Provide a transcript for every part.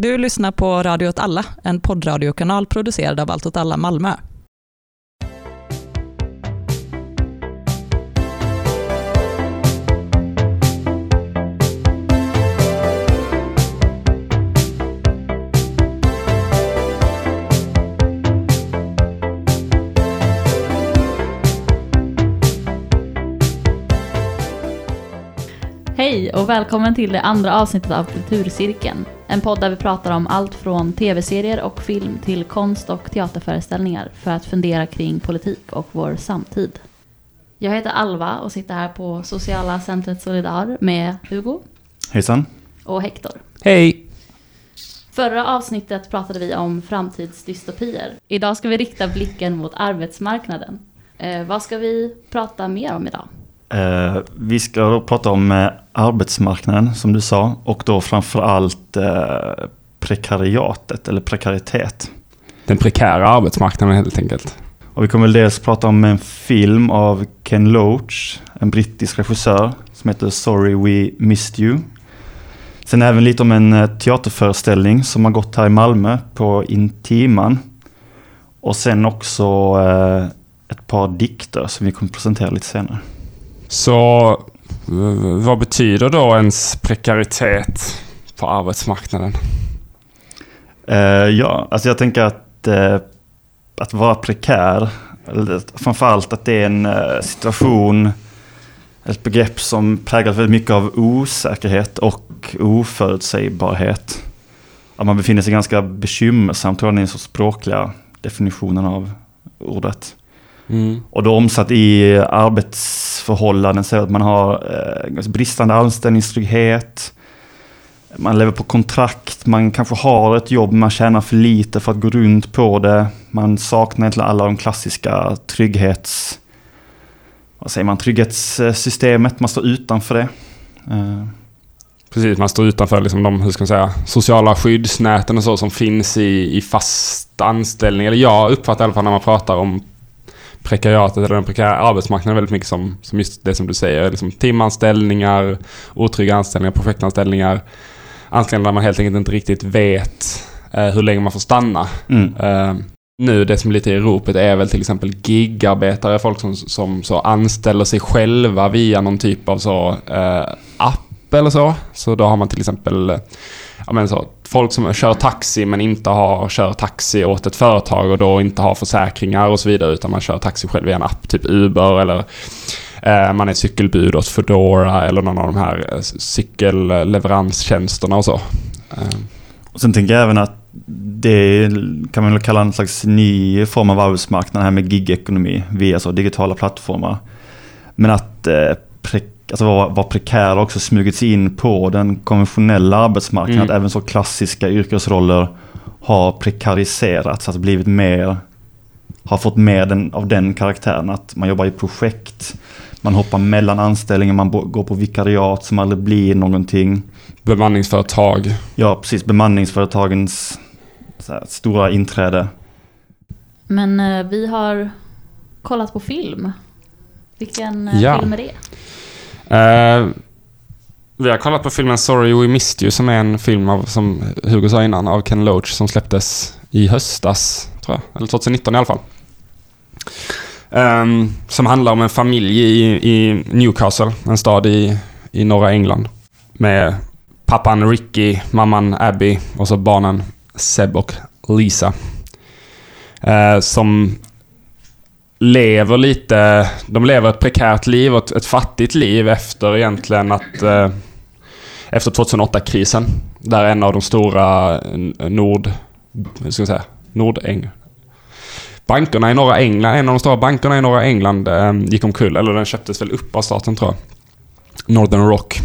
Du lyssnar på Radio åt alla, en poddradiokanal producerad av Allt åt alla Malmö. Hej och välkommen till det andra avsnittet av Kulturcirkeln. En podd där vi pratar om allt från tv-serier och film till konst och teaterföreställningar för att fundera kring politik och vår samtid. Jag heter Alva och sitter här på Sociala Centret Solidar med Hugo Hejsan. och Hector. Hej! Förra avsnittet pratade vi om framtidsdystopier. Idag ska vi rikta blicken mot arbetsmarknaden. Eh, vad ska vi prata mer om idag? Eh, vi ska då prata om eh, arbetsmarknaden som du sa och då framförallt eh, prekariatet eller prekaritet. Den prekära arbetsmarknaden helt enkelt. Och vi kommer dels prata om en film av Ken Loach, en brittisk regissör som heter Sorry We Missed You. Sen även lite om en eh, teaterföreställning som har gått här i Malmö på Intiman. Och sen också ett par dikter som vi kommer presentera lite senare. Så vad betyder då ens prekaritet på arbetsmarknaden? Uh, ja, alltså jag tänker att, uh, att vara prekär, framförallt att det är en uh, situation, ett begrepp som präglas väldigt mycket av osäkerhet och oförutsägbarhet. Att man befinner sig ganska bekymmersamt, tror jag är den språkliga definitionen av ordet. Mm. Och då omsatt i arbetsförhållanden så att man har eh, bristande anställningstrygghet. Man lever på kontrakt, man kanske har ett jobb, man tjänar för lite för att gå runt på det. Man saknar egentligen alla de klassiska trygghets... Vad säger man? Trygghetssystemet, man står utanför det. Eh, Precis, man står utanför liksom de hur ska man säga, sociala skyddsnäten och så som finns i, i fast anställning. Eller jag uppfattar i alla fall när man pratar om prekariatet eller den prekära arbetsmarknaden väldigt mycket som, som just det som du säger. Liksom timanställningar, otrygga anställningar, projektanställningar. Anställningar där man helt enkelt inte riktigt vet eh, hur länge man får stanna. mm. Eh, nu det som är lite i ropet är väl till exempel gigarbetare, folk som, som så anställer sig själva via någon typ av så eh, app eller så. Så då har man till exempel ja, men så, folk som kör taxi men inte har, kör taxi åt ett företag och då inte har försäkringar och så vidare utan man kör taxi själv via en app, typ Uber eller eh, man är cykelbud åt Foodora eller någon av de här eh, cykelleveranstjänsterna och så. Eh, Och sen tänker jag även att det kan man väl kalla en slags ny form av arbetsmarknad här med gigekonomi via så digitala plattformar. Men att eh, alltså vara, vara prekär har också smugits in på den konventionella arbetsmarknaden. Mm. Att även så klassiska yrkesroller har prekariserats, alltså blivit mer, har fått mer den, av den karaktären. Att man jobbar i projekt, man hoppar mellan anställningar, man bo, går på vikariat som aldrig blir någonting. bemanningsföretag. Ja, precis. Bemanningsföretagens så här, stora inträde. Men eh, vi har kollat på film. Vilken eh, Ja. film är det? Uh, vi har kollat på filmen Sorry We Missed You som är en film av, som Hugo sa innan, av Ken Loach som släpptes i höstas, tror jag. Eller 2019 i alla fall. Um, som handlar om en familj i, i Newcastle, en stad i, i norra England. Med pappan Ricky, mamman Abby och så barnen Seb och Lisa. Eh, som lever lite, de lever ett prekärt liv och ett, ett fattigt liv efter egentligen att eh, efter 2008-krisen. Där en av de stora eh, nord, hur ska jag säga, nordeng Bankerna i norra England, en av de stora bankerna i norra England eh, gick omkull, eller den köptes väl upp av staten tror jag. Northern Rock.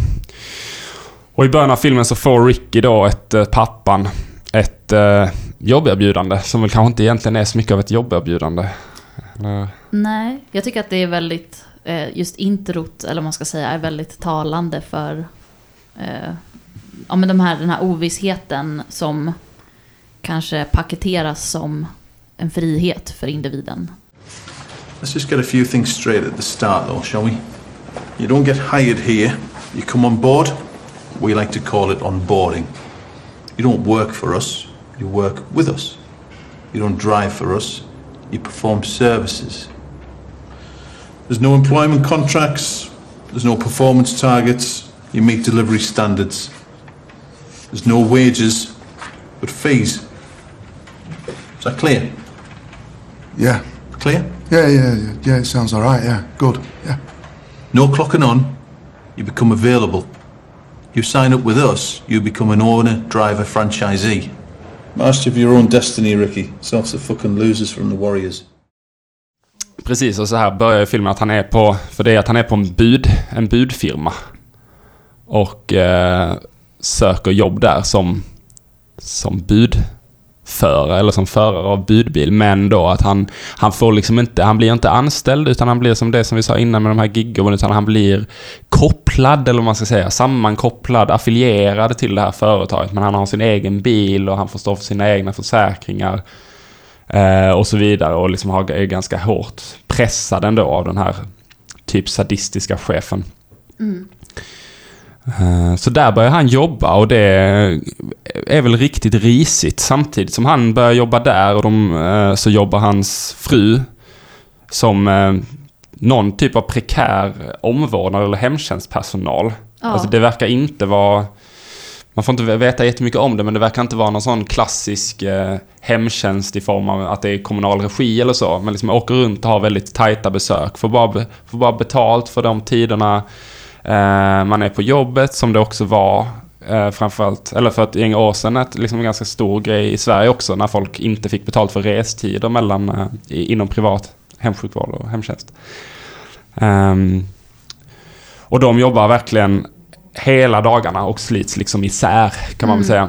Och i början av filmen så får Ricky då ett, eh, pappan, ett eh, jobberbjudande som väl kanske inte egentligen är så mycket av ett jobberbjudande. Eller, Nej, jag tycker att det är väldigt, eh, just introt, eller vad man ska säga, är väldigt talande för eh, ja, men de här, den här ovissheten som kanske paketeras som en frihet för individen. Let's just get a few things straight at the start, though, shall we? You don't get hired here. You come on board. We like to call it onboarding. You don't work for us, you work with us. You don't drive for us, you perform services. There's no employment contracts, there's no performance targets, you meet delivery standards. There's no wages, but fees. Is that clear? Yeah. Clear? Yeah, yeah, yeah, yeah, it sounds alright, yeah. Good, yeah. No clocking on, you become available. You sign up with us, you become an owner, driver, franchisee. Master of your own destiny, Ricky. Sorts the fucking losers from the Warriors. Precis, och så här börjar ju filmen att han är på, för det är att han är på en bud, en budfirma. Och eh, söker jobb där som, som budförare, eller som förare av budbil. Men då att han, han får liksom inte, han blir inte anställd utan han blir som det som vi sa innan med de här gigjobben, utan han blir kopplad, eller vad man ska säga, sammankopplad, affilierad till det här företaget. Men han har sin egen bil och han får stå för sina egna försäkringar. Eh, och så vidare och liksom har, är ganska hårt pressad ändå av den här typ sadistiska chefen. Mm så där börjar han jobba och det är väl riktigt risigt. Samtidigt som han börjar jobba där och de, eh, så jobbar hans fru som eh, någon typ av prekär omvårdnad eller hemtjänstpersonal. Ja. Alltså det verkar inte vara... Man får inte veta jättemycket om det, men det verkar inte vara någon sån klassisk eh, hemtjänst i form av att det är kommunal regi eller så. Men liksom åker runt och har väldigt tajta besök. Får bara, får bara betalt för de tiderna eh, man är på jobbet, som det också var eh, framförallt, eller för ett gäng år sedan, ett, liksom en ganska stor grej i Sverige också, när folk inte fick betalt för restider mellan, eh, inom privat hemsjukvård och hemtjänst. Ehm, och de jobbar verkligen hela dagarna och slits liksom isär, kan man väl Mm. säga.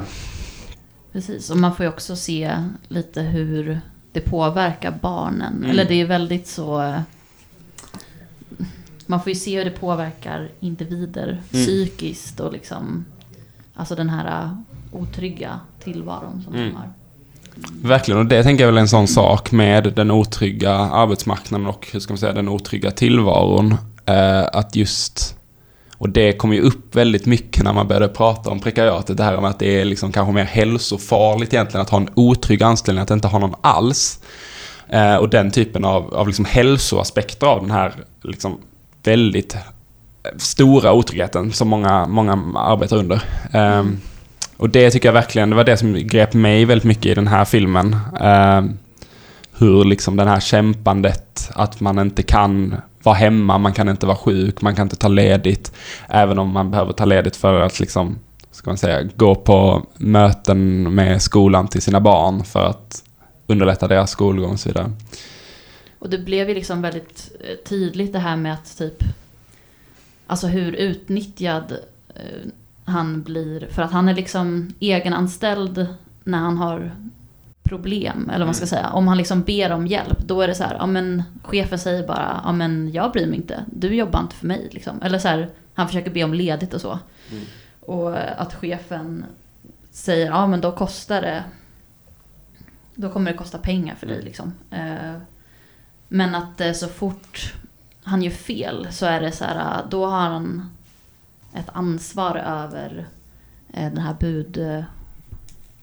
Precis, och man får ju också se lite hur det påverkar barnen. Mm. Eller det är väldigt så... Man får ju se hur det påverkar individer psykiskt och liksom... Alltså den här eh, otrygga tillvaron som Mm. de har. Verkligen, och det tänker jag väl är en sån sak med den otrygga arbetsmarknaden och hur ska man säga, den otrygga tillvaron. Eh, att just, och det kom ju upp väldigt mycket när man började prata om prekariatet, det här med att det är liksom kanske mer hälsofarligt egentligen att ha en otrygg anställning, att inte ha någon alls. Eh, och den typen av, av liksom hälsoaspekter av den här liksom väldigt stora otryggheten som många, många arbetar under. Um, och det tycker jag verkligen, det var det som grep mig väldigt mycket i den här filmen. Ehm, hur liksom den här kämpandet, att man inte kan vara hemma, man kan inte vara sjuk, man kan inte ta ledigt. Även om man behöver ta ledigt för att liksom, ska man säga, gå på möten med skolan till sina barn för att underlätta deras skolgång och så vidare. Och det blev ju liksom väldigt eh, tydligt det här med att typ... Alltså hur utnyttjad eh, han blir. För att han är liksom egenanställd när han har problem. Eller vad man ska säga. Om han liksom ber om hjälp. Då är det så här. Ja men chefen säger bara. Ja men jag bryr mig inte. Du jobbar inte för mig liksom. Eller så här. Han försöker be om ledigt och så. Och eh, att chefen säger. Ja men då kostar det. Då kommer det kosta pengar för dig liksom. Eh, men att eh, så fort han gör fel så är det så här, eh, då har han ett ansvar över eh, den här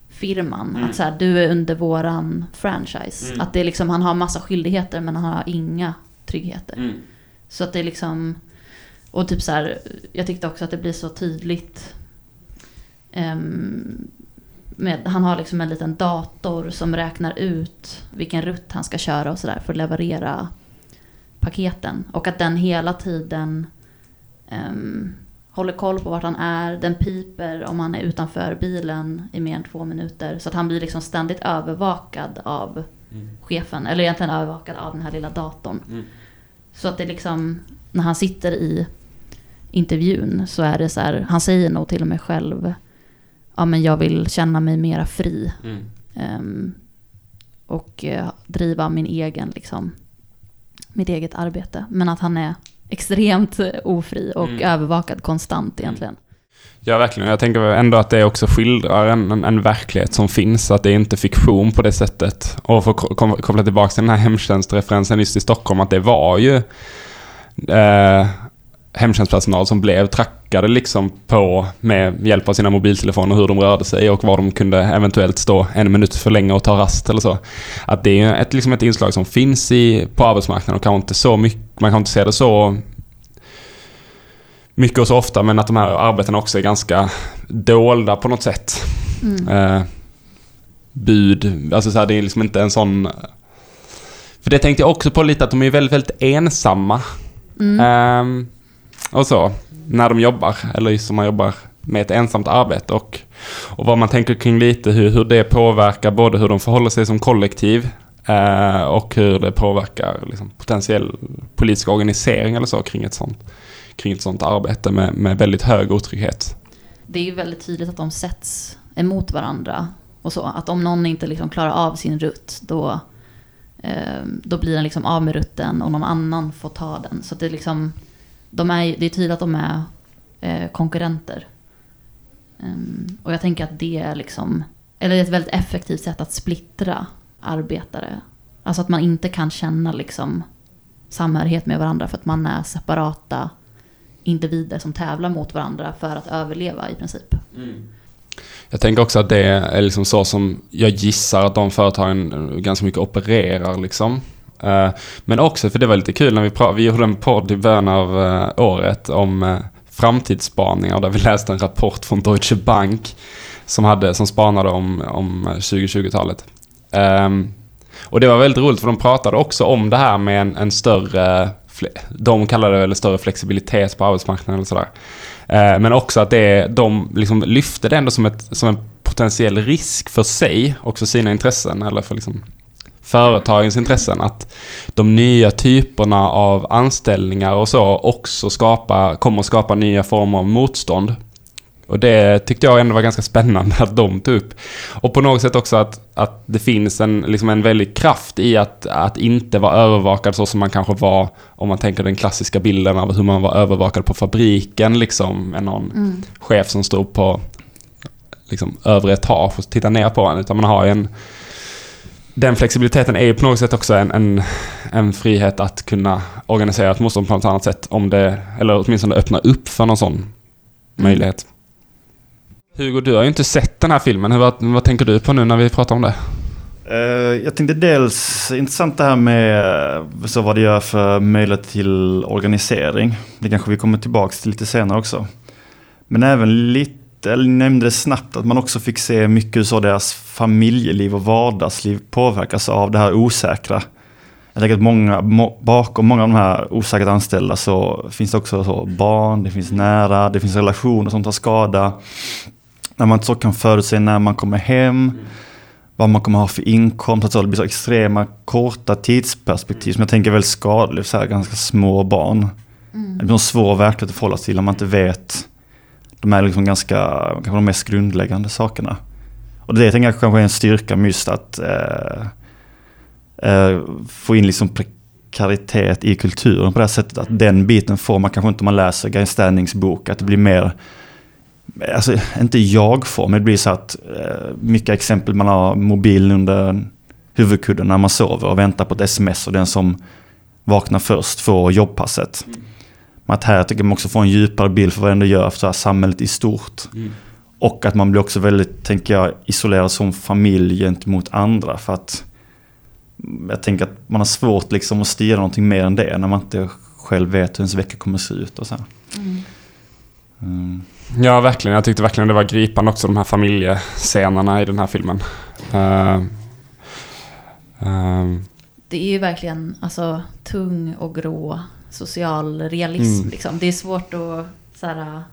budfirman. Att så här, du är under våran franchise. Att det är liksom, han har massa skyldigheter men han har inga tryggheter. Så att det är liksom, och typ så här, jag tyckte också att det blir så tydligt. ehm, med, han har liksom en liten dator som räknar ut vilken rutt han ska köra och sådär för att leverera paketen. Och att den hela tiden ehm, håller koll på vart han är. Den piper om han är utanför bilen i mer än två minuter. Så att han blir liksom ständigt övervakad av chefen. Eller egentligen övervakad av den här lilla datorn. Så att det liksom, när han sitter i intervjun så är det så här, han säger nog till och med själv, ja men jag vill känna mig mera fri. Ehm, och eh, driva min egen, liksom, mitt eget arbete. Men att han är extremt eh, ofri och Mm. övervakad konstant egentligen. Ja, verkligen. Jag tänker ändå att det också skildrar en, en, en verklighet som finns, att det är inte fiktion på det sättet. Och för att koppla tillbaka till den här hemtjänstreferensen just i Stockholm, att det var ju... Eh, hemtjänstpersonal som blev trackade liksom på med hjälp av sina mobiltelefoner hur de rörde sig och var de kunde eventuellt stå en minut för länge och ta rast eller så. Att det är ett, liksom ett inslag som finns i, på arbetsmarknaden och kanske inte så mycket, man kan inte se det så mycket och så ofta men att de här arbetena också är ganska dolda på något sätt. Mm. Eh, bud, alltså så här, det är liksom inte en sån... För det tänkte jag också på lite att de är väldigt, väldigt ensamma. Mm. Ehm, och så, när de jobbar, eller just som man jobbar med ett ensamt arbete och, och vad man tänker kring lite hur, hur det påverkar både hur de förhåller sig som kollektiv eh, och hur det påverkar liksom, potentiell politisk organisering eller så kring ett sånt, kring ett sånt arbete med, med väldigt hög otrygghet. Det är ju väldigt tydligt att de sätts emot varandra. Och så. Att om någon inte liksom klarar av sin rutt, då, eh, då blir den liksom av med rutten och någon annan får ta den. Så det liksom, de är, det är tydligt att de är eh, konkurrenter. Ehm, och jag tänker att det är liksom, eller det är ett väldigt effektivt sätt att splittra arbetare. Alltså att man inte kan känna liksom samhörighet med varandra för att man är separata individer som tävlar mot varandra för att överleva i princip. Jag tänker också att det är liksom så som jag gissar att de företagen ganska mycket opererar liksom. Eh, men också, för det var lite kul när vi, pratade, vi gjorde en podd i början av eh, året om eh, framtidsspaningar där vi läste en rapport från Deutsche Bank som, hade, som spanade om, om 2020-talet. Ehm, och det var väldigt roligt för de pratade också om det här med en, en större, de kallade det väl större flexibilitet på arbetsmarknaden eller sådär. Men också att det, de liksom lyfte det ändå som, ett, som en potentiell risk för sig och för sina intressen eller för liksom företagens intressen. Att de nya typerna av anställningar och så också skapa, kommer att skapa nya former av motstånd. Och det tyckte jag ändå var ganska spännande att de tog upp. Och på något sätt också att, att det finns en, liksom en väldig kraft i att, att inte vara övervakad så som man kanske var om man tänker den klassiska bilden av hur man var övervakad på fabriken liksom med någon Mm. chef som stod på liksom, övre etage och tittade ner på en. Utan man har en... Den flexibiliteten är ju på något sätt också en, en, en frihet att kunna organisera ett motstånd på något annat sätt. Om det, eller åtminstone öppna upp för någon sån möjlighet. Hugo, du har ju inte sett den här filmen. Hur, vad, vad tänker du på nu när vi pratar om det? Eh, Jag tänkte dels intressant det här med eh, så vad det gör för möjlighet till organisering. Det kanske vi kommer tillbaka till lite senare också. Men även lite, eller nämnde det snabbt, att man också fick se mycket hur deras familjeliv och vardagsliv påverkas av det här osäkra. Jag tänker att många, må, bakom många av de här osäkert anställda så finns det också så barn, det finns nära, det finns relationer som tar skada. När man inte så kan förutse när man kommer hem vad man kommer ha för inkomst. Alltså det blir så extrema korta tidsperspektiv som jag tänker är väldigt skadligt för ganska små barn. Mm. Det blir en svår verklighet att förhålla sig till om man inte vet de här liksom ganska, kanske de mest grundläggande sakerna. Och det tänker jag kanske är en styrka med just att eh, eh, få in liksom prekaritet i kulturen på det här sättet. Att den biten får man kanske inte om man läser Guy Standings bok. Att det blir mer Alltså inte jag-form, men det blir så att eh, mycket exempel man har mobilen under huvudkudden när man sover och väntar på ett sms och den som vaknar först får jobbpasset. Mm. Men att här tycker jag man också får en djupare bild för vad det ändå gör för så här samhället i stort. Och att man blir också väldigt, tänker jag, isolerad som familj gentemot andra. För att jag tänker att man har svårt liksom att styra någonting mer än det när man inte själv vet hur ens vecka kommer att se ut och så. Mm. Mm. Ja, verkligen. Jag tyckte verkligen det var gripande också, de här familjescenerna i den här filmen. Uh, uh, Det är ju verkligen alltså, tung och grå social realism. Mm. Liksom. Det är svårt att... Så här,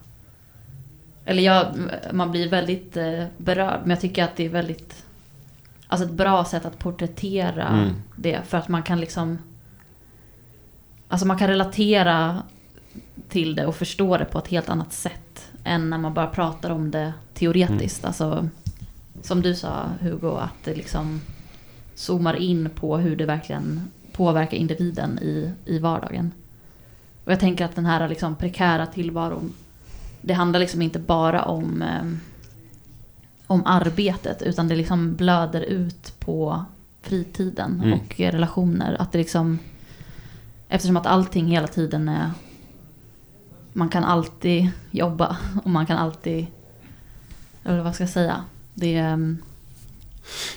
eller jag, man blir väldigt eh, berörd, men jag tycker att det är väldigt... Alltså ett bra sätt att porträttera Mm. det. För att man kan liksom... Alltså man kan relatera till det och förstå det på ett helt annat sätt. Än när man bara pratar om det teoretiskt. Alltså, som du sa Hugo, att det liksom zoomar in på hur det verkligen påverkar individen i, i vardagen. Och jag tänker att den här liksom prekära tillvaron, det handlar liksom inte bara om, eh, om arbetet, utan det liksom blöder ut på fritiden Mm. och relationer. Att det liksom, eftersom att allting hela tiden är man kan alltid jobba och man kan alltid, eller vad ska jag säga, det är... ehm,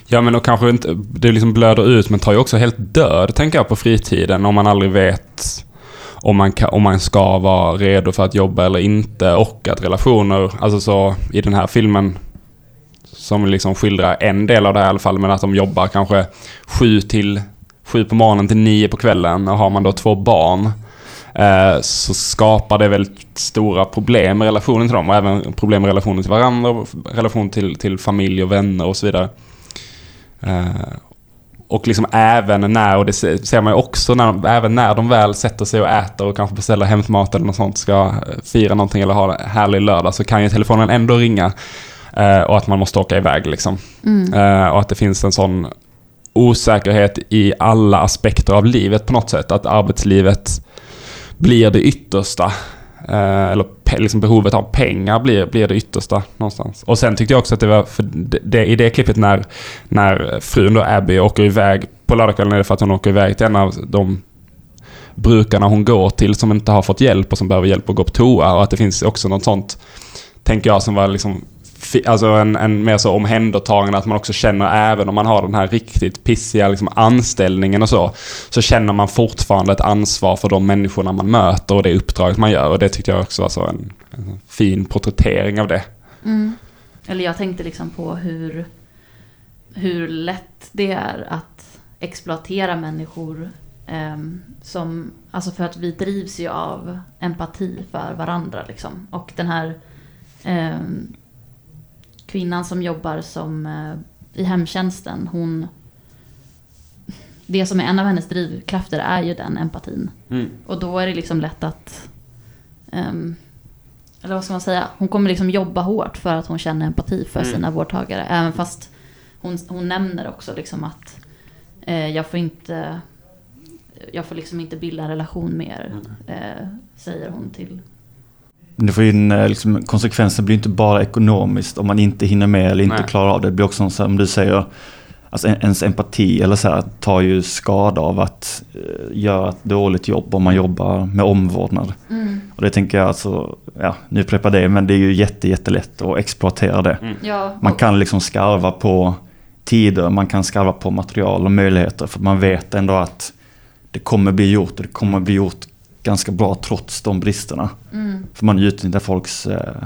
Ja men och kanske inte, det liksom blöder ut men tar ju också helt död tänker jag på fritiden om man aldrig vet om man, kan, om man ska vara redo för att jobba eller inte och att relationer, alltså så i den här filmen som liksom skildrar en del av det här i alla fall men att de jobbar kanske sju till sju på morgonen till nio på kvällen och har man då två barn eh, så skapar det väldigt stora problem i relationen till dem och även problem i relationen till varandra, relation till, till familj och vänner och så vidare. Eh, och liksom även när, och det se- ser man ju också, när, även när de väl sätter sig och äter och kanske beställer hämtmat eller något sånt, ska eh, fira någonting eller ha en härlig lördag, så kan ju telefonen ändå ringa. Eh, och att man måste åka iväg liksom. mm. Eh, och att det finns en sån osäkerhet i alla aspekter av livet på något sätt. Att arbetslivet blir det yttersta. Eh, eller liksom behovet av pengar blir, blir det yttersta någonstans. Och sen tyckte jag också att det var, för det, det, i det klippet när, när frun då Abby åker iväg på lördagskvällen är det för att hon åker iväg till en av de brukarna hon går till som inte har fått hjälp och som behöver hjälp att gå på toa. Och att det finns också något sånt, tänker jag, som var liksom Alltså en, en mer så omhändertagande att man också känner även om man har den här riktigt pissiga liksom anställningen och så. Så känner man fortfarande ett ansvar för de människorna man möter och det uppdraget man gör. Och det tyckte jag också var så en, en fin porträttering av det. Mm. Eller jag tänkte liksom på hur, hur lätt det är att exploatera människor. ehm, som, alltså för att vi drivs ju av empati för varandra. Liksom. Och den här ehm, kvinnan som jobbar som eh, i hemtjänsten, hon... Det som är en av hennes drivkrafter är ju den empatin. Och då är det liksom lätt att... ehm, eller vad ska man säga? Hon kommer liksom jobba hårt för att hon känner empati för sina vårdtagare. Även fast hon, hon nämner också liksom att eh, jag får inte... Jag får liksom inte bilda en relation med er. Eh, säger hon till... Det får in, eh, liksom, konsekvensen blir inte bara ekonomiskt om man inte hinner med eller inte Nej. klarar av det. Det blir också som du säger, alltså en- ens empati eller så här, tar ju skada av att eh, göra ett dåligt jobb om man jobbar med omvårdnad. Och det tänker jag alltså, ja nu upprepar det, men det är ju jätte, jättelätt att exploatera det. Ja, Man kan liksom skarva på tider, man kan skarva på material och möjligheter för man vet ändå att det kommer bli gjort och det kommer bli gjort ganska bra trots de bristerna. Mm. För man utnyttjar folks eh,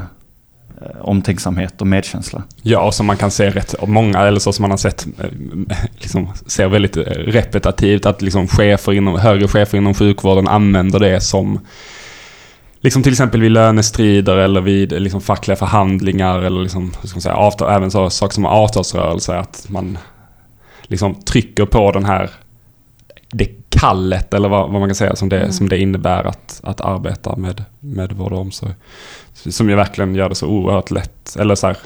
eh, omtänksamhet och medkänsla. Ja, och som man kan se rätt många, eller så som man har sett, eh, liksom ser väldigt eh, repetitivt att liksom chefer inom, högre chefer inom sjukvården använder det som Liksom till exempel vid lönestrider eller vid liksom fackliga förhandlingar eller liksom, hur ska man säga, avtal, även så saker som avtalsrörelse. Att man liksom trycker på den här det kallet eller vad, vad man kan säga som det, Mm. som det innebär att, att arbeta med, med vård och omsorg. Som ju verkligen gör det så oerhört lätt, eller så här,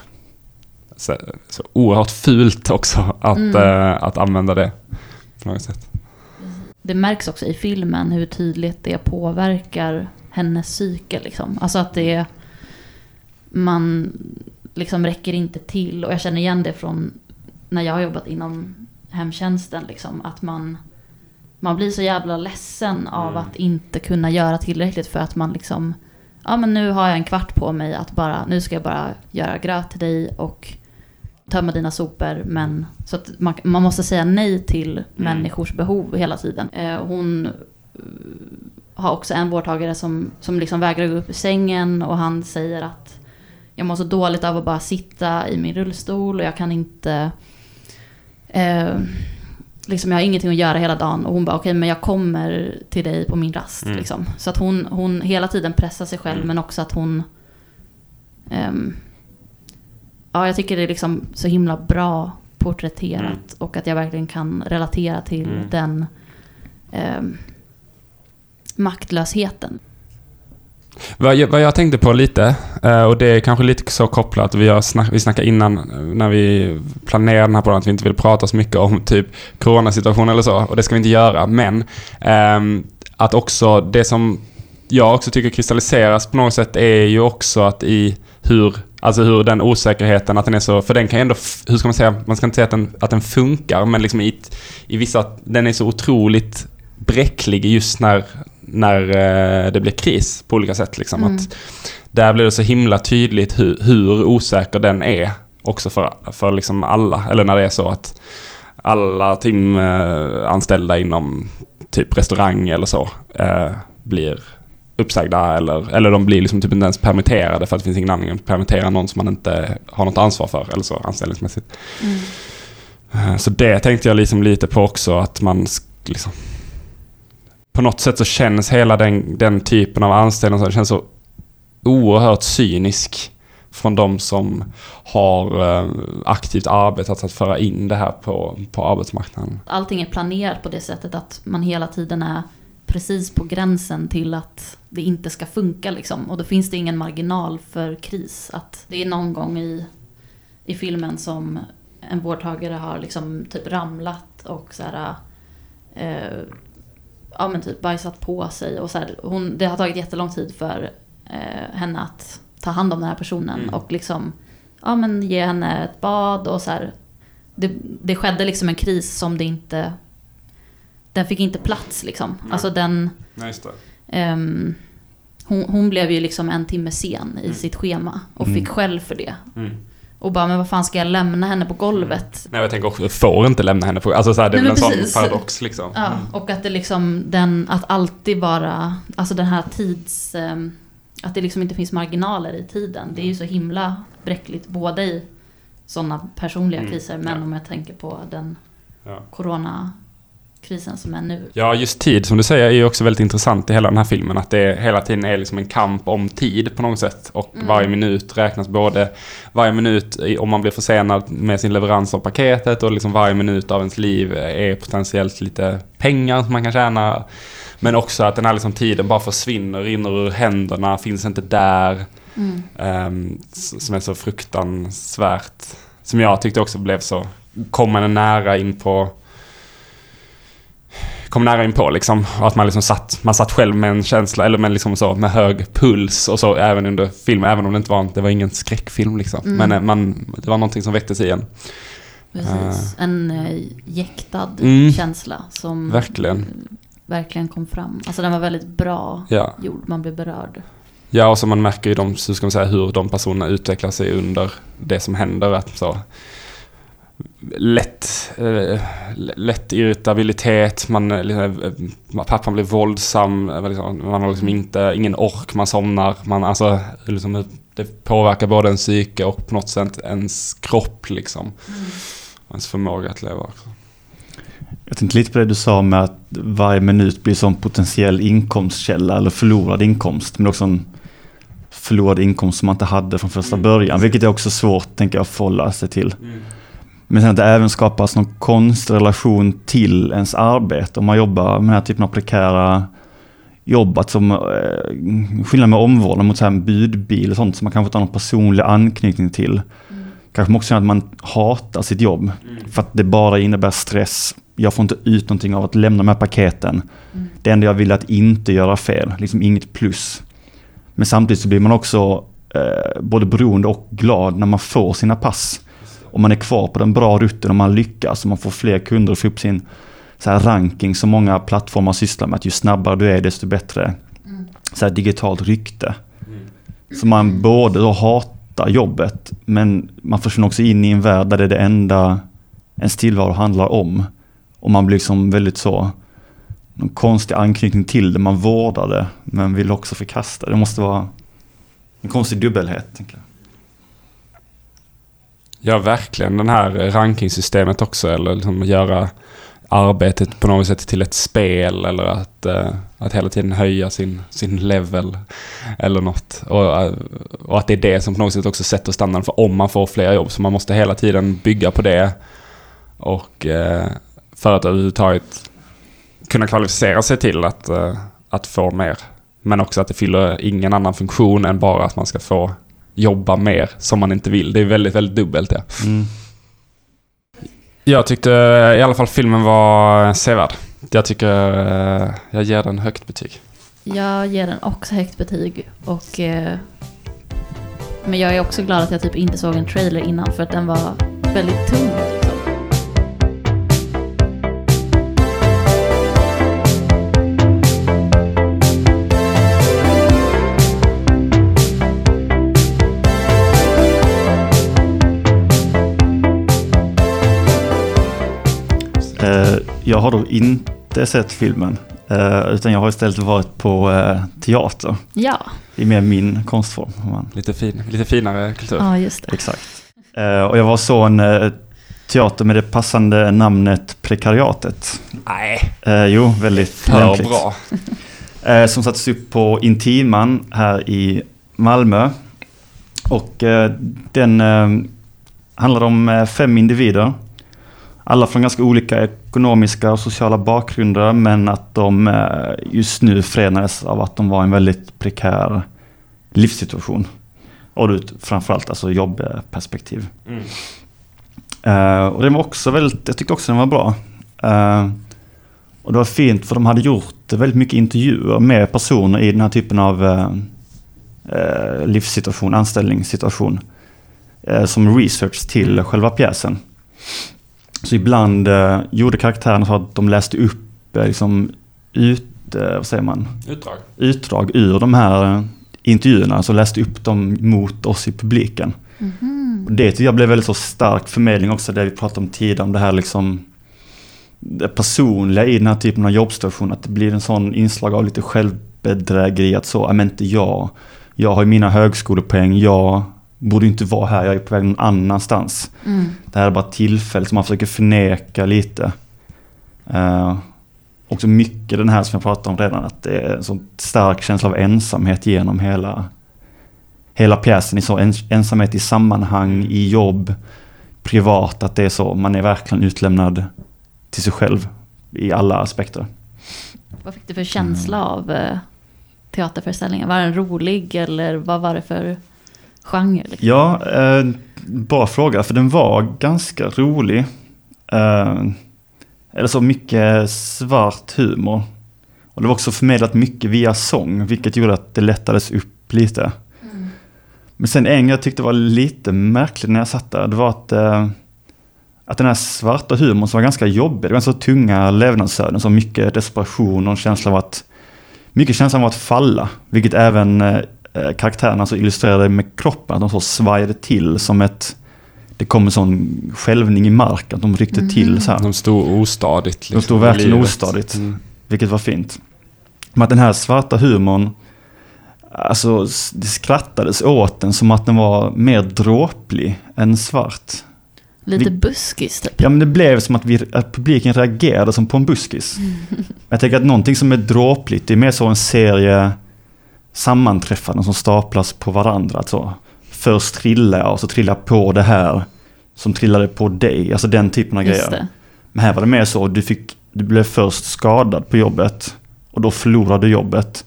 så, så oerhört fult också att, Mm. eh, att använda det på något sätt. Det märks också i filmen hur tydligt det påverkar hennes psyke. Liksom. Alltså att det... Man liksom räcker inte till. Och jag känner igen det från när jag har jobbat inom hemtjänsten. Liksom, att man, man blir så jävla ledsen av att inte kunna göra tillräckligt för att man liksom... Ja men nu har jag en kvart på mig att bara... Nu ska jag bara göra gröt till dig och tömma dina sopor. Men, så att man, man måste säga nej till människors behov hela tiden. Eh, hon eh, har också en vårdtagare som, som liksom vägrar gå upp ur sängen och han säger att jag mår så dåligt av att bara sitta i min rullstol och jag kan inte... Eh, liksom jag har ingenting att göra hela dagen och hon bara okej men jag kommer till dig på min rast. Mm. Liksom. Så att hon, hon hela tiden pressar sig själv men också att hon... ehm, ja jag tycker det är liksom så himla bra porträtterat och att jag verkligen kan relatera till Mm. den ehm, maktlösheten. Vad jag, vad jag tänkte på lite, eh, och det är kanske lite så kopplat, vi, har snack, vi snackade innan eh, när vi planerade den här podden att vi inte vill prata så mycket om typ coronasituationen eller så, och det ska vi inte göra, men eh, att också det som jag också tycker kristalliseras på något sätt är ju också att i hur, alltså hur den osäkerheten, att den är så, för den kan ju ändå, hur ska man säga, man ska inte säga att den, att den funkar, men liksom i, i vissa, den är så otroligt bräcklig just när, när eh, det blir kris på olika sätt. Liksom. Mm. Att där blir det så himla tydligt hur, hur osäker den är också för, för liksom alla. Eller när det är så att alla timanställda inom typ restaurang eller så eh, blir uppsagda eller, eller de blir liksom typ inte ens permitterade för att det finns ingen anledning att permittera någon som man inte har något ansvar för eller så anställningsmässigt. Mm. Eh, Så det tänkte jag liksom lite på också att man liksom på något sätt så känns hela den, den typen av anställning så känns så oerhört cynisk från de som har eh, aktivt arbetat att föra in det här på, på arbetsmarknaden. Allting är planerat på det sättet att man hela tiden är precis på gränsen till att det inte ska funka liksom. Och då finns det ingen marginal för kris. Att det är någon gång i, i filmen som en vårdtagare har liksom typ ramlat och så här, eh, ja men typ bajsat på sig och så här, hon, det har tagit jättelång tid för eh, henne att ta hand om den här personen Mm. och liksom, ja men ge henne ett bad och så här. Det, det skedde liksom en kris som det inte, den fick inte plats liksom. Nej. Alltså den, Nej, just det. ehm, hon, hon blev ju liksom en timme sen i Mm. sitt schema och Mm. fick skäll för det. Mm. Och bara, men vad fan ska jag lämna henne på golvet? Nej, jag tänker också, får inte lämna henne på... Alltså så här, det är väl en men precis. sån paradox liksom. Ja, och att det liksom, den, att alltid vara, alltså den här tids, ehm, att det liksom inte finns marginaler i tiden. Det är ju så himla bräckligt, både i sådana personliga Mm, kriser, men ja. om jag tänker på den Ja. Coronakrisen som är nu. Ja, just tid som du säger är ju också väldigt intressant i hela den här filmen. Att det hela tiden är liksom en kamp om tid på något sätt. Och Mm. varje minut räknas både varje minut om man blir försenad med sin leverans av paketet och liksom varje minut av ens liv är potentiellt lite pengar som man kan tjäna. Men också att den här liksom tiden bara försvinner, rinner ur händerna, finns inte där. Mm. S- som är så fruktansvärt. Som jag tyckte också blev så, kom man nära in på kom nära in på liksom. Och att man liksom satt, man satt själv med en känsla, eller med liksom så, med hög puls och så även under filmen, även om det inte var, det var ingen skräckfilm liksom. Mm. Men eh, man, det var någonting som väcktes i en. Precis. En eh, jäktad Mm. känsla som Verkligen. verkligen kom fram. Alltså den var väldigt bra Ja. gjord, man blev berörd. Ja, och så man märker ju de, hur ska man säga, hur de personerna utvecklar sig under det som händer. Att så, lätt, eh, lätt irritabilitet, man, eh, liksom, eh, pappan blir våldsam, liksom, man har liksom inte, ingen ork, man somnar. Man, alltså, liksom, det påverkar både ens psyke och på något sätt ens kropp. Liksom. Ens förmåga att leva också. Jag tänkte lite på det du sa med att varje minut blir som potentiell inkomstkälla eller förlorad inkomst. Men också en förlorad inkomst som man inte hade från första Mm. början. Vilket är också svårt, tänker jag, att förhålla sig till. Men sen att det även skapas någon konstig relation till ens arbete. Om man jobbar med den här typen av prekära jobb. Att som, eh, skillnad med omvårdnad mot så här en budbil och sånt som man kanske inte har någon personlig anknytning till. Kanske också att man hatar sitt jobb. För att det bara innebär stress. Jag får inte ut någonting av att lämna de här paketen. Mm. Det enda jag vill är att inte göra fel. Liksom inget plus. Men samtidigt så blir man också eh, både beroende och glad när man får sina pass. Om man är kvar på den bra rutten och man lyckas och man får fler kunder och får upp sin så här ranking som många plattformar sysslar med. Att ju snabbare du är desto bättre Mm. så här digitalt rykte. Så man både då hatar jobbet men man försvinner också in i en värld där det är det enda ens tillvaro handlar om. Och man blir liksom väldigt så, någon konstig anknytning till det. Man vårdar det men vill också förkasta det. Det måste vara en konstig dubbelhet. Tänker jag. Ja, verkligen. Den här eh, rankingsystemet också. Eller liksom göra arbetet på något sätt till ett spel. Eller att, eh, att hela tiden höja sin, sin level. Eller något. Och, eh, och att det är det som på något sätt också sätter standarden för om man får fler jobb. Så man måste hela tiden bygga på det. Och för att överhuvudtaget kunna kvalificera sig till att, att få mer. Men också att det fyller ingen annan funktion än bara att man ska få jobba mer som man inte vill. Det är väldigt, väldigt dubbelt ja. Mm. Jag tyckte i alla fall filmen var sevärd. Jag tycker eh, jag ger den högt betyg. Jag ger den också högt betyg. Och, eh, men jag är också glad att jag typ inte såg en trailer innan för att den var väldigt tung. Jag har då inte sett filmen, eh, utan jag har istället varit på eh, teater. Ja, Det är mer min konstform. man- Lite, fin, lite finare kultur. ja just det. Exakt. Eh, och jag var så en teater med det passande namnet Prekariatet. Nej, Eh, jo, väldigt för lämpligt. bra. Eh, som sattes upp på Intiman här i Malmö. Och eh, den handlar om fem individer. Alla från ganska olika ekonomiska och sociala bakgrunder men att de eh, just nu förenades av att de var i en väldigt prekär livssituation. Och ur framförallt alltså jobbperspektiv. Mm. Eh, och den var också väldigt, jag tyckte också den var bra. Eh, och det var fint för de hade gjort väldigt mycket intervjuer med personer i den här typen av eh, livssituation, anställningssituation. Som research till själva pjäsen. Så ibland eh, gjorde karaktärerna så att de läste upp eh, liksom, ut, eh, vad säger man, Utdrag. utdrag ur de här eh, intervjuerna. Så läste upp dem mot oss i publiken. Mhm. Och det tycker jag blev väldigt så stark förmedling också, det vi pratade om tidigare, om det här liksom det personliga i den här typen av jobbsituation, att det blir en sån inslag av lite självbedrägeri, att så, "Ja, men inte jag, jag har ju mina högskolepoäng, jag borde inte vara här, jag är på väg någon annanstans. Mm. Det här är bara tillfället som man försöker förneka lite. Uh, också mycket den här som jag pratade om redan, att det är en sån stark känsla av ensamhet genom hela, hela pjäsen. I så ens, ensamhet i sammanhang, i jobb, privat, att det är så, man är verkligen utlämnad till sig själv i alla aspekter. Vad fick du för känsla av eh, teaterföreställningen? Var den rolig eller vad var det för genre? Liksom? Ja, eh, bra fråga, för den var ganska rolig. Eh, eller så mycket svart humor. Och det var också förmedlat mycket via sång, vilket gjorde att det lättades upp lite. Men sen en jag tyckte var lite märklig när jag satt där, det var att, eh, att den här svarta humorn som var ganska jobbig, det var så tunga levnadsöden, så mycket desperation och en känsla av att, mycket känsla av att falla, vilket även eh, karaktärerna så illustrerade med kroppen, att de så svajade till som ett, det kom en sån skälvning i marken, att de ryckte till så här. De stod ostadigt. Liksom, De stod verkligen ostadigt. Mm. Vilket var fint. Men att den här svarta humorn, alltså det skrattades åt den som att den var mer dråplig än svart. Lite Vi- buskis typ. Ja men det blev som att, vi, att publiken reagerade som på en buskis. Jag tänker att någonting som är dråpligt, det är mer så en serie sammanträffanden som staplas på varandra. Alltså, först trillar jag och så trillar jag på det här som trillade på dig. Alltså den typen av Just grejer. det. Men här var det mer så, du, fick, du blev först skadad på jobbet och då förlorade du jobbet.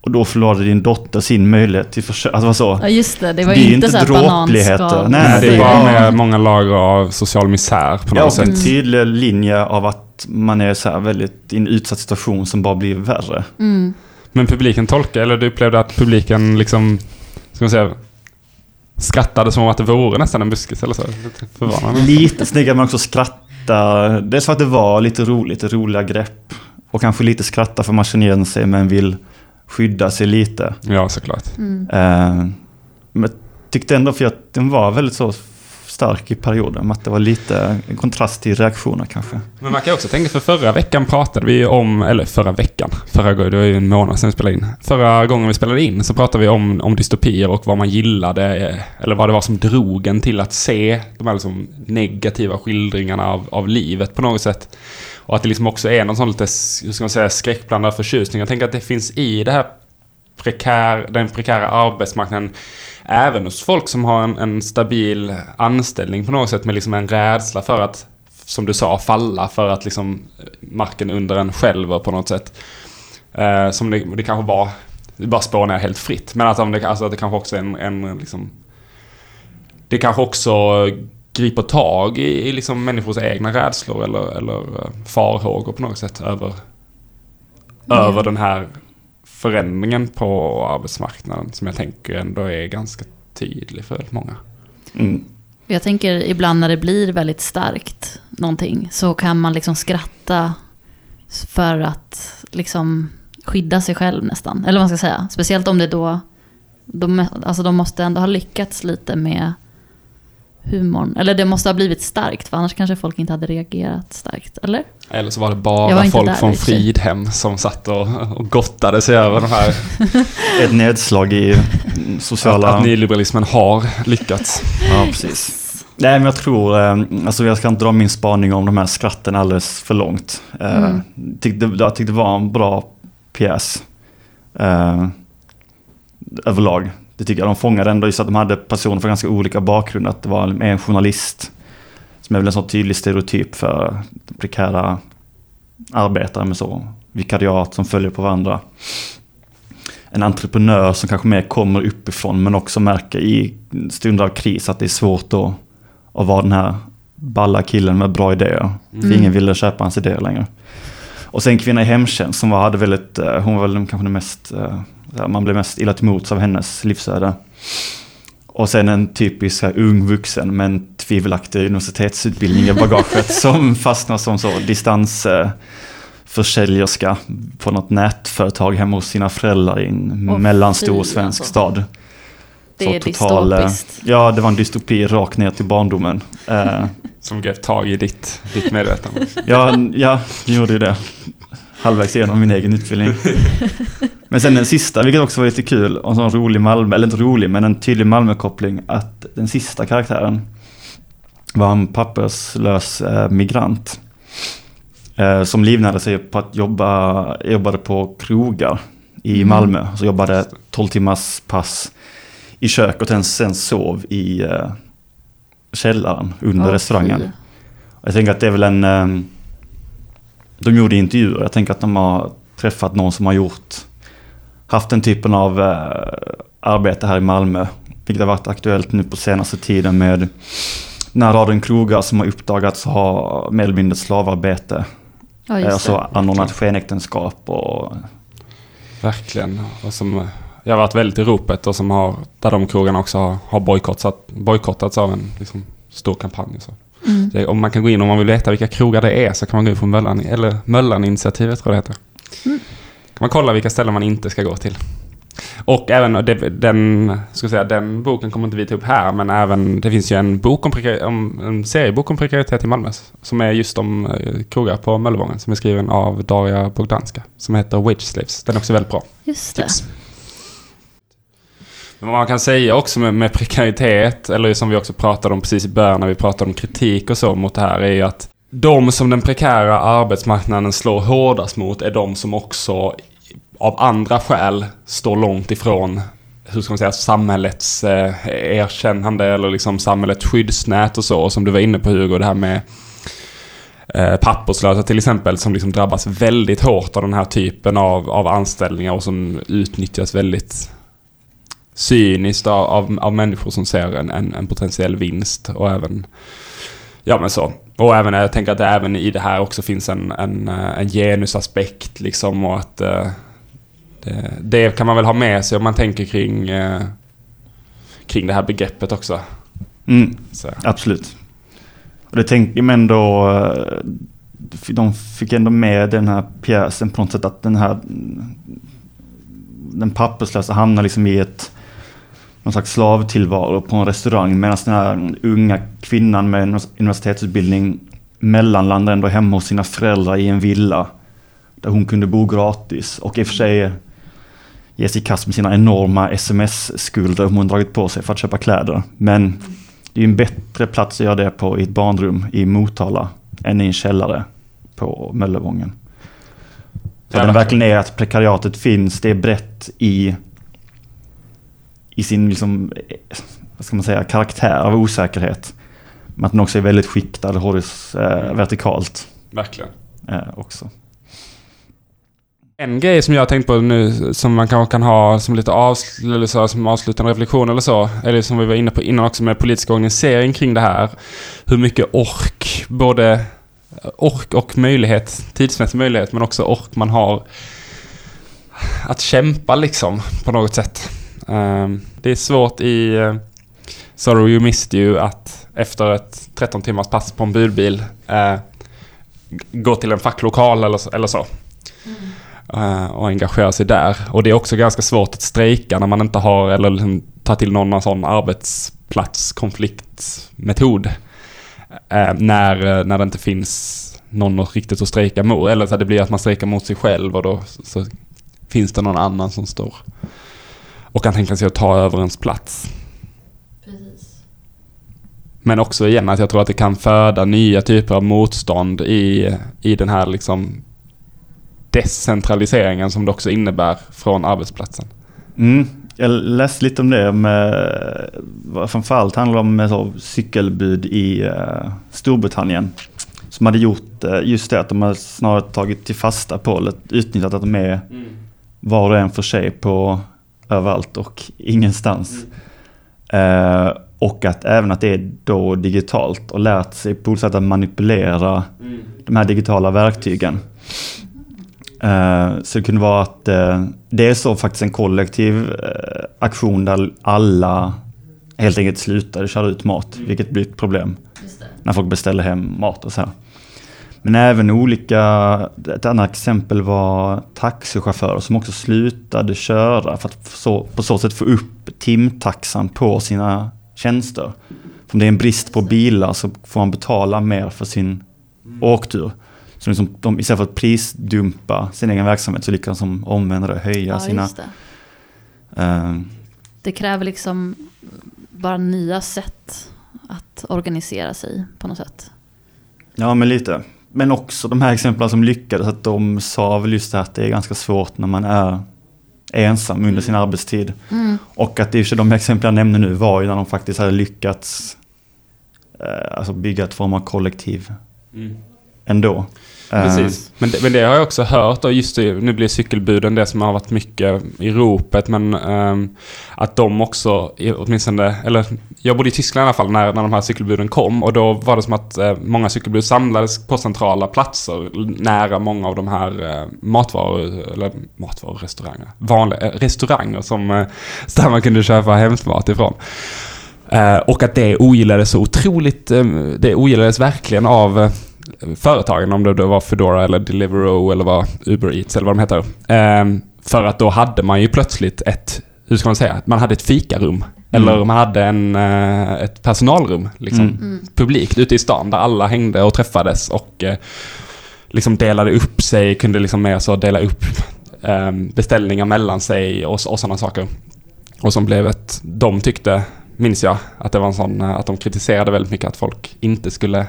Och då förlorade din dotter sin möjlighet till försök. Alltså så. Ja just det, det var Det inte, inte så dråpligheter. Nej, Nej, det är bara med många lager av social misär på Ja, något och en sätt. tydlig linje av att man är så här väldigt i en utsatt situation som bara blir värre. Mm. Men publiken tolkade, eller du upplevde att publiken liksom, ska man säga, skrattade som om att det vore nästan en buskis eller så? Lite förvånande. Lite snyggare men också skratta. Det är så att det var lite roligt, roliga grepp. Och kanske lite skratta för man känner igen sig men vill skydda sig lite. Ja, såklart. Mm. Eh, men jag tyckte ändå för att den var väldigt så stark i perioden. men Att det var lite kontrast till reaktioner kanske. Men man kan också tänka, för förra veckan pratade vi om, eller förra veckan, förra gången, det var ju en månad sedan vi spelade in. Förra gången vi spelade in så pratade vi om, om dystopier och vad man gillade, eller vad det var som drog en till att se de här liksom negativa skildringarna av, av livet på något sätt. Och att det liksom också är någon sån lite, hur ska man säga, skräckblandad förtjusning. Jag tänker att det finns i det här prekär, den prekära arbetsmarknaden även hos folk som har en, en stabil anställning på något sätt med liksom en rädsla för att, som du sa, falla för att liksom marken under en skälver på något sätt. Eh, som det, det kanske var, det bara spår ner helt fritt. Men att, om det, alltså att det kanske också är en, en liksom, det kanske också griper tag i, i liksom människors egna rädslor eller, eller eh, farhågor på något sätt över, Ja. över den här förändringen på arbetsmarknaden som jag tänker ändå är ganska tydlig för väldigt många. Mm. Jag tänker ibland när det blir väldigt starkt någonting så kan man liksom skratta för att liksom skydda sig själv nästan. Eller vad man ska säga. Speciellt om det då, de, alltså de måste ändå ha lyckats lite med humorn. Eller det måste ha blivit starkt, för annars kanske folk inte hade reagerat starkt. Eller? Eller så var det Jag bara var folk där, från. Fridhem som satt och, och gottade sig över de här, Ett nedslag i sociala... att, att nyliberalismen har lyckats. Ja, precis. Nej, men jag tror, eh, alltså jag ska inte dra min spaning om de här skratten alldeles för långt. Eh, Mm. tyckte, jag tyckte det var en bra pjäs. Eh, överlag. Det tycker jag. De fångade ändå just att de hade personer från ganska olika bakgrund. Att det var en, journalist som är väl en sån tydlig stereotyp för prekära arbetare med så vikariat som följer på varandra. En entreprenör som kanske mer kommer uppifrån men också märker i stunder av kris att det är svårt att, att vara den här balla killen med bra idéer. För Mm. ingen ville köpa hans idéer längre. Och sen kvinna i hemtjänst som var, hade väldigt, eh, hon var väl kanske den mest, eh, man blev mest illa till mots av hennes livsöde. Och sen en typisk här, ung vuxen med en tvivelaktig universitetsutbildning i bagaget som fastnar som så distans eh, på något nätföretag hemma hos sina föräldrar i en Åh, mellanstor fy, svensk alltså. stad. Det Så är total, dystopiskt. Ja, det var en dystopi rakt ner till barndomen. Som grep tag i ditt, ditt medvetande. Ja, ja, jag gjorde ju det. Halvvägs igenom min egen utbildning. Men sen den sista, vilket också var lite kul, och en sån rolig Malmö, eller inte rolig, men en tydlig Malmö-koppling, att den sista karaktären var en papperslös eh, migrant. Eh, som livnärde sig på att jobba, jobbade på krogar i Mm. Malmö. Så jobbade 12 timmars pass i kök och sen, sen sov i eh, källaren under Åh, restaurangen. Jag tänker att det är väl en... ehm, De gjorde intervjuer. Jag tänker att de har träffat någon som har gjort... Haft den typen av eh, arbete här i Malmö. Vilket har varit aktuellt nu på senaste tiden med den här raden krogar som har uppdagats ha mer eller mindre slavarbete. Ja, just Alltså anordnat skenäktenskap och... Verkligen. Och som jag har varit väldigt i ropet och som har, där de krogarna också har, har bojkottat, bojkottats av en liksom, stor kampanj. Så. Mm. Det, om man kan gå in om man vill veta vilka krogar det är så kan man gå in på Möllan, eller Möllan-initiativet tror jag det heter. Mm. kan man kolla vilka ställen man inte ska gå till. Och även det, den, ska säga, den boken kommer inte vi ta upp här, men även det finns ju en, bok om, om, en seriebok om prekaritet i Malmö som är just om eh, krogar på Möllevången som är skriven av Daria Bogdanska som heter Wage Slaves. Den är också väldigt bra. Just det. Tips. Men vad man kan säga också med, med prekaritet, eller som vi också pratade om precis i början när vi pratade om kritik och så mot det här, är ju att de som den prekära arbetsmarknaden slår hårdast mot är de som också av andra skäl står långt ifrån hur ska man säga, samhällets eh, erkännande eller liksom samhällets skyddsnät och så. Och som du var inne på Hugo, det här med eh, papperslösa till exempel som liksom drabbas väldigt hårt av den här typen av, av anställningar och som utnyttjas väldigt cyniskt av, av, av människor som ser en, en, en potentiell vinst och även Ja men så. Och även, jag tänker att det även i det här också finns en, en, eh, en genusaspekt liksom och att eh, det, det kan man väl ha med sig om man tänker kring eh, kring det här begreppet också. Mm, absolut. Och det tänker man ändå... De fick ändå med den här pjäsen på något sätt att den här... Den papperslösa hamnar liksom i ett... Någon slags slavtillvaro på en restaurang medan den här unga kvinnan med en universitetsutbildning mellanlandar ändå hemma hos sina föräldrar i en villa. Där hon kunde bo gratis och i och för sig ge sig i kast med sina enorma sms-skulder hon dragit på sig för att köpa kläder. Men det är en bättre plats att göra det på i ett barnrum i Motala än i en källare på Möllevången. Så den verkligen. verkligen är att prekariatet finns, det är brett i, i sin liksom, vad ska man säga, karaktär av osäkerhet. Men att den också är väldigt skiktad horis, eh, vertikalt Verkligen. eh, också. En grej som jag har tänkt på nu som man kanske kan ha som lite avsl- eller så, som avslutande reflektion eller så. Eller som vi var inne på innan också med politisk organisering kring det här. Hur mycket ork, både ork och möjlighet, tidsmässig möjlighet men också ork man har att kämpa liksom på något sätt. Ehm, det är svårt i uh, Sorrow You Missed You att efter ett 13 timmars pass på en budbil eh, gå till en facklokal eller, så- eller så. Eh, och engagera sig där. Och det är också ganska svårt att strejka när man inte har, eller liksom ta till någon sån arbets arbetsplatskonfliktmetod. Eh, när, eh, när det inte finns någon riktigt att strejka mot. Eller så att det blir att man strejkar mot sig själv och då så finns det någon annan som står och kan tänka sig att ta över ens plats. Precis. Men också igen att jag tror att det kan föda nya typer av motstånd i, i den här liksom decentraliseringen som det också innebär från arbetsplatsen. Mm. Jag läste lite om det med, framförallt handlar om med så, cykelbud i uh, Storbritannien. Som hade gjort uh, just det att de har snarare tagit till fasta på, eller utnyttjat att de är var och en för sig på överallt och ingenstans. Uh, och att även att det är då digitalt och lärt sig på olika sätt att manipulera de här digitala verktygen. Uh, så det kunde vara att uh, det är så faktiskt en kollektiv uh, aktion där alla helt enkelt slutade köra ut mat, vilket blir ett problem när folk beställer hem mat och så här. Men även olika, ett annat exempel var taxichaufförer som också slutade köra för att så, på så sätt få upp timtaxan på sina tjänster. För om det är en brist på bilar så får man betala mer för sin åktur. Så liksom de, istället för att prisdumpa sin egen verksamhet så lyckas de omvända det, höja Ja, sina... det. eh, Det kräver liksom bara nya sätt att organisera sig på något sätt. ja, men lite. Men också de här exemplen som lyckades, att de sa väl just det här att det är ganska svårt när man är ensam under sin arbetstid. Mm. Och att sig de exempel jag nämnde nu var ju när de faktiskt hade lyckats eh, alltså bygga ett form av kollektiv ändå. Eh, Precis. Men det, men det har jag också hört och just det, nu blir cykelbuden det som har varit mycket i ropet men ehm, att de också, åtminstone, eller jag bodde i Tyskland i alla fall när, när de här cykelbuden kom och då var det som att eh, många cykelbud samlades på centrala platser nära många av de här eh, matvaror, eller matvarurestauranger, vanliga eh, restauranger som eh, där man kunde köpa hämtmat ifrån. Eh, och att det ogillades så otroligt, eh, det ogillades verkligen av eh, företagen, om det då var Foodora eller Deliveroo eller vad Uber Eats eller vad de heter. Ehm, för att då hade man ju plötsligt ett, hur ska man säga, man hade ett fikarum. Eller man hade en, eh, ett personalrum, liksom, Mm. publikt ute i stan där alla hängde och träffades och eh, liksom delade upp sig, kunde liksom mer så dela upp eh, beställningar mellan sig och, och sådana saker. Och som blev ett, de tyckte, minns jag, att det var en sån, eh, att de kritiserade väldigt mycket att folk inte skulle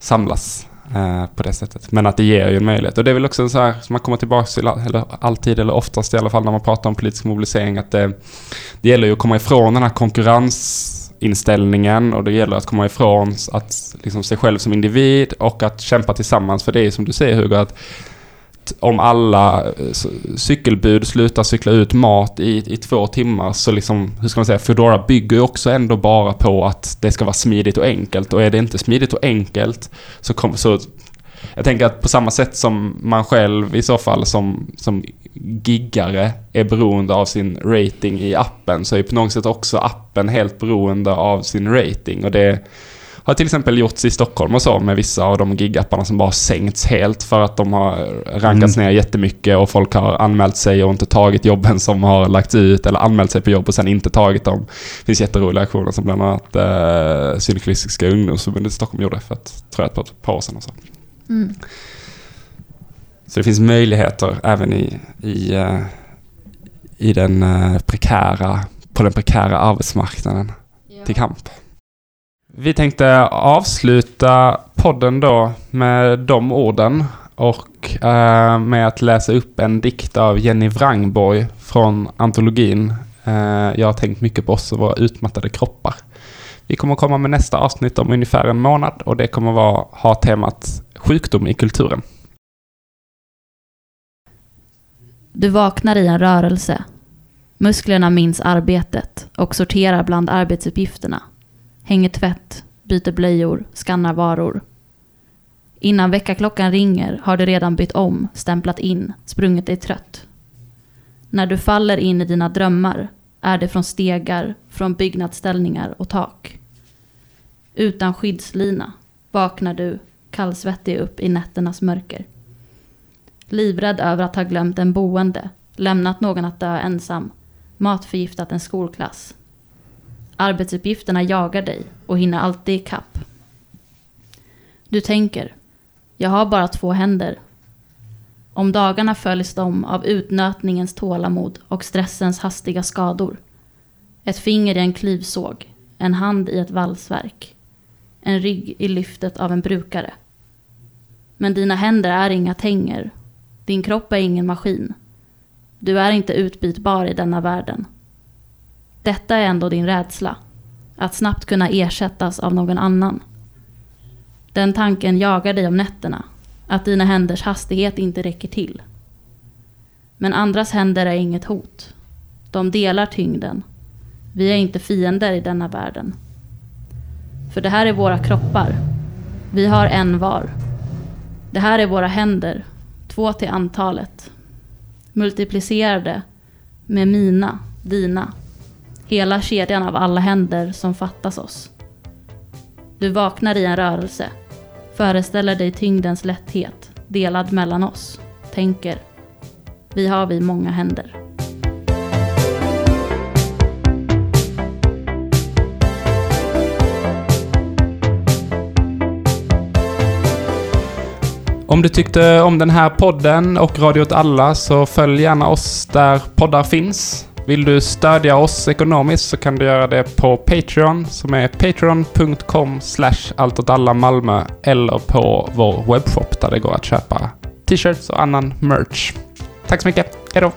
samlas eh, på det sättet. Men att det ger ju en möjlighet. Och det är väl också så här som man kommer tillbaka till, eller alltid, eller oftast i alla fall när man pratar om politisk mobilisering, att det, det gäller ju att komma ifrån den här konkurrensinställningen och det gäller att komma ifrån att liksom sig själv som individ och att kämpa tillsammans. För det är som du säger Hugo, att om alla eh, cykelbud slutar cykla ut mat i, i två timmar så liksom, hur ska man säga, Foodora bygger ju också ändå bara på att det ska vara smidigt och enkelt. Och är det inte smidigt och enkelt så kommer så jag tänker att på samma sätt som man själv i så fall som, som giggare är beroende av sin rating i appen så är på något sätt också appen helt beroende av sin rating. Och det har till exempel gjorts i Stockholm och så med vissa av de gigapparna som bara sänkts helt för att de har rankats ner jättemycket och folk har anmält sig och inte tagit jobben som har lagts ut eller anmält sig på jobb och sen inte tagit dem. Det finns jätteroliga aktioner som bland annat eh, Syndikalistiska ungdomsförbundet i Stockholm gjorde för ett, tror jag, ett par år sedan. Och så. Mm. så det finns möjligheter även i, i, eh, i den eh, prekära, på den prekära arbetsmarknaden till kamp. Vi tänkte avsluta podden då med de orden och eh, med att läsa upp en dikt av Jenny Wrangborg från antologin eh, Jag har tänkt mycket på oss och våra utmattade kroppar. Vi kommer komma med nästa avsnitt om ungefär en månad och det kommer vara, ha temat sjukdom i kulturen. Du vaknar i en rörelse. Musklerna minns arbetet och sorterar bland arbetsuppgifterna. Hänger tvätt, byter blöjor, skannar varor. Innan väckarklockan ringer har du redan bytt om, stämplat in, sprungit dig trött. När du faller in i dina drömmar är det från stegar, från byggnadsställningar och tak. Utan skyddslina vaknar du kallsvettig upp i nätternas mörker. Livrädd över att ha glömt en boende, lämnat någon att dö ensam, matförgiftat en skolklass. Arbetsuppgifterna jagar dig och hinner alltid ikapp. Du tänker, jag har bara två händer. Om dagarna följs de av utnötningens tålamod och stressens hastiga skador. Ett finger i en klyvsåg, en hand i ett valsverk. En rygg i lyftet av en brukare. Men dina händer är inga tänger. Din kropp är ingen maskin. Du är inte utbytbar i denna världen. Detta är ändå din rädsla. Att snabbt kunna ersättas av någon annan. Den tanken jagar dig om nätterna. Att dina händers hastighet inte räcker till. Men andras händer är inget hot. De delar tyngden. Vi är inte fiender i denna världen. För det här är våra kroppar. Vi har en var. Det här är våra händer. Två till antalet. Multiplicerade med mina, dina. Hela kedjan av alla händer som fattas oss. Du vaknar i en rörelse. Föreställer dig tyngdens lätthet, delad mellan oss. Tänker. Vi har vi många händer. Om du tyckte om den här podden och Radio åt alla så följ gärna oss där poddar finns. Vill du stödja oss ekonomiskt så kan du göra det på Patreon som är patreon.com alltåtallamalmö eller på vår webbshop där det går att köpa t-shirts och annan merch. Tack så mycket. Hejdå!